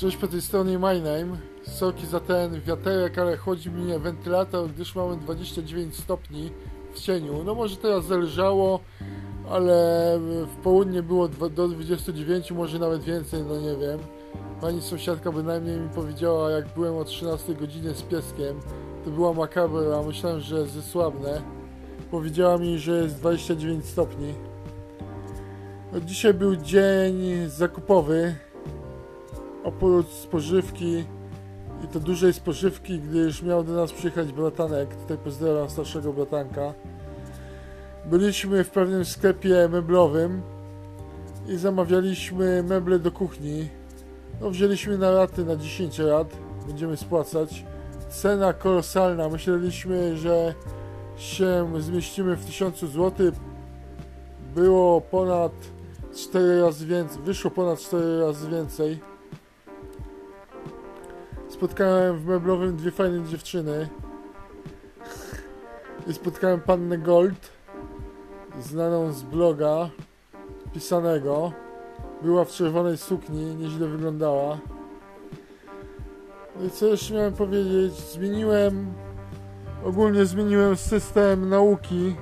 Cześć po tej stronie My Name. Soki za ten wiaterek, ale chodzi mi wentylator, gdyż mamy 29 stopni w cieniu. No może teraz zależało, ale w południe było do 29, może nawet więcej, no nie wiem. Pani sąsiadka bynajmniej mi powiedziała, jak byłem o 13 godzinie z pieskiem, to była makabra, myślałem, że zesłabne. Powiedziała mi, że jest 29 stopni. No, dzisiaj był dzień zakupowy oprócz spożywki i to dużej spożywki, gdyż miał do nas przyjechać bratanek, tutaj pozdrawiam starszego bratanka. Byliśmy w pewnym sklepie meblowym i zamawialiśmy meble do kuchni. No, wzięliśmy na raty na 10 lat, będziemy spłacać. Cena kolosalna, myśleliśmy, że się zmieścimy w 1000 zł. Było ponad 4 razy więcej, wyszło ponad 4 razy więcej spotkałem w meblowym dwie fajne dziewczyny. I spotkałem pannę Gold, znaną z bloga pisanego. Była w czerwonej sukni, nieźle wyglądała. No i co jeszcze miałem powiedzieć? Zmieniłem, ogólnie zmieniłem system nauki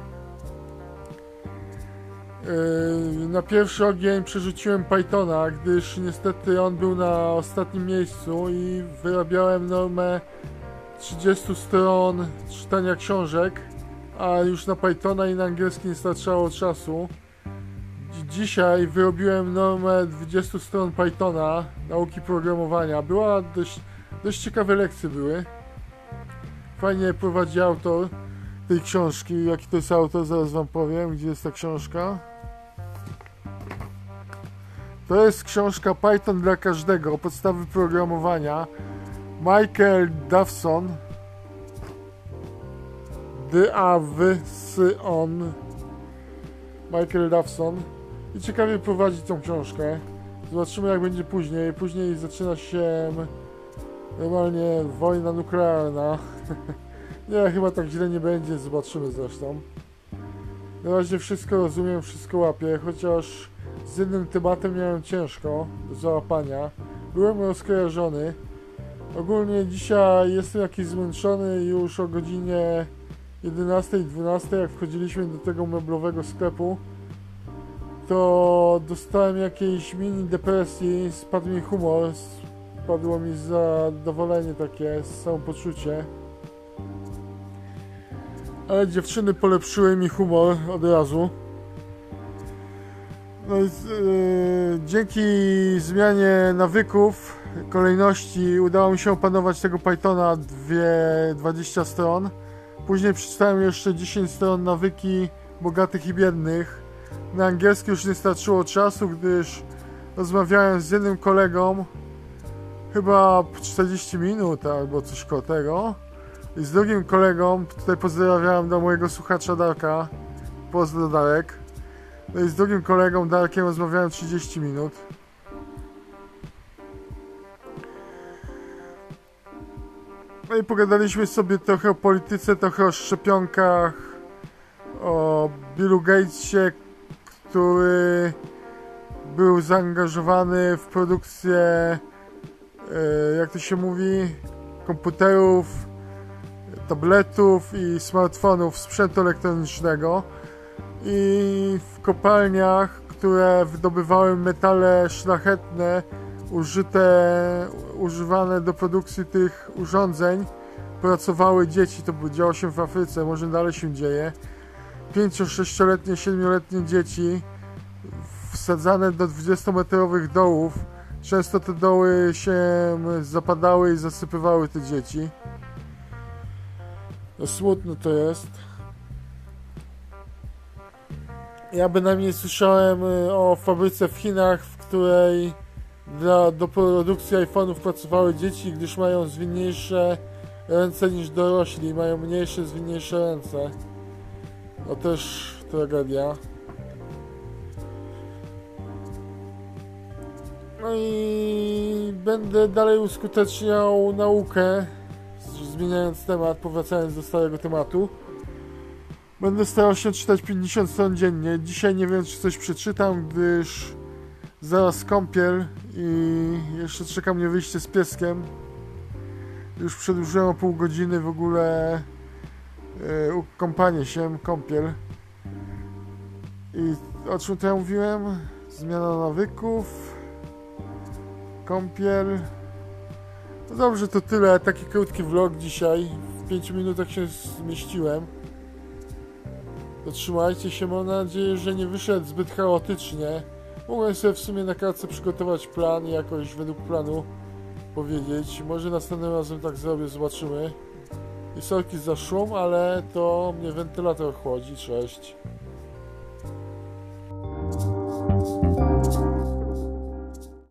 na pierwszy ogień przerzuciłem Pythona, gdyż niestety on był na ostatnim miejscu i wyrabiałem normę 30 stron czytania książek, a już na Pythona i na angielski nie starczało czasu. Dzisiaj wyrobiłem normę 20 stron Pythona, nauki programowania. Była dość, dość ciekawe lekcje były. Fajnie prowadzi autor tej książki. Jaki to jest autor, zaraz wam powiem, gdzie jest ta książka. To jest książka Python dla każdego, podstawy programowania. Michael Dawson. D-A-W-S-O-N. Michael Dawson. I ciekawie prowadzi tą książkę. Zobaczymy jak będzie później. Później zaczyna się normalnie wojna nuklearna. nie, chyba tak źle nie będzie. Zobaczymy zresztą. Na razie wszystko rozumiem, wszystko łapię, chociaż z jednym tematem miałem ciężko do załapania. Byłem rozkojarzony. Ogólnie dzisiaj jestem jakiś zmęczony już o godzinie 11-12 jak wchodziliśmy do tego meblowego sklepu to dostałem jakiejś mini depresji, spadł mi humor, spadło mi zadowolenie takie, samopoczucie. Ale dziewczyny polepszyły mi humor od razu. No, yy, dzięki zmianie nawyków, kolejności udało mi się opanować tego Pythona dwie, 20 stron. Później przeczytałem jeszcze 10 stron nawyki bogatych i biednych. Na angielski już nie starczyło czasu, gdyż rozmawiałem z jednym kolegą chyba 40 minut albo coś koło tego. I z drugim kolegą, tutaj pozdrawiam do mojego słuchacza Darka, pozdro Darek. No i z drugim kolegą Darkiem rozmawiałem 30 minut. No i pogadaliśmy sobie trochę o polityce, trochę o szczepionkach, o Billu Gatesie, który był zaangażowany w produkcję, e, jak to się mówi, komputerów, tabletów i smartfonów, sprzętu elektronicznego i w kopalniach, które wydobywały metale szlachetne, użyte, używane do produkcji tych urządzeń, pracowały dzieci. To działo się w Afryce, może dalej się dzieje. 5-6-letnie, 7-letnie dzieci wsadzane do 20-metrowych dołów. Często te doły się zapadały i zasypywały te dzieci. No smutne to jest. Ja bynajmniej słyszałem y, o fabryce w Chinach, w której dla, do produkcji iPhone'ów pracowały dzieci, gdyż mają zwinniejsze ręce niż dorośli, mają mniejsze, zwinniejsze ręce. To też tragedia. No i będę dalej uskuteczniał naukę, zmieniając temat, powracając do starego tematu. Będę starał się czytać 50 stron dziennie. Dzisiaj nie wiem, czy coś przeczytam, gdyż Zaraz kąpiel i jeszcze czeka mnie wyjście z pieskiem. Już przedłużyłem o pół godziny w ogóle yy, kąpanie się, kąpiel. I o czym to ja mówiłem? Zmiana nawyków, kąpiel. No dobrze, to tyle. Taki krótki vlog dzisiaj. W 5 minutach się zmieściłem. To trzymajcie się, mam nadzieję, że nie wyszedł zbyt chaotycznie. Mogłem sobie w sumie na kartce przygotować plan i jakoś według planu powiedzieć. Może następnym razem tak zrobię, zobaczymy. I sorki za szum, ale to mnie wentylator chłodzi. Cześć.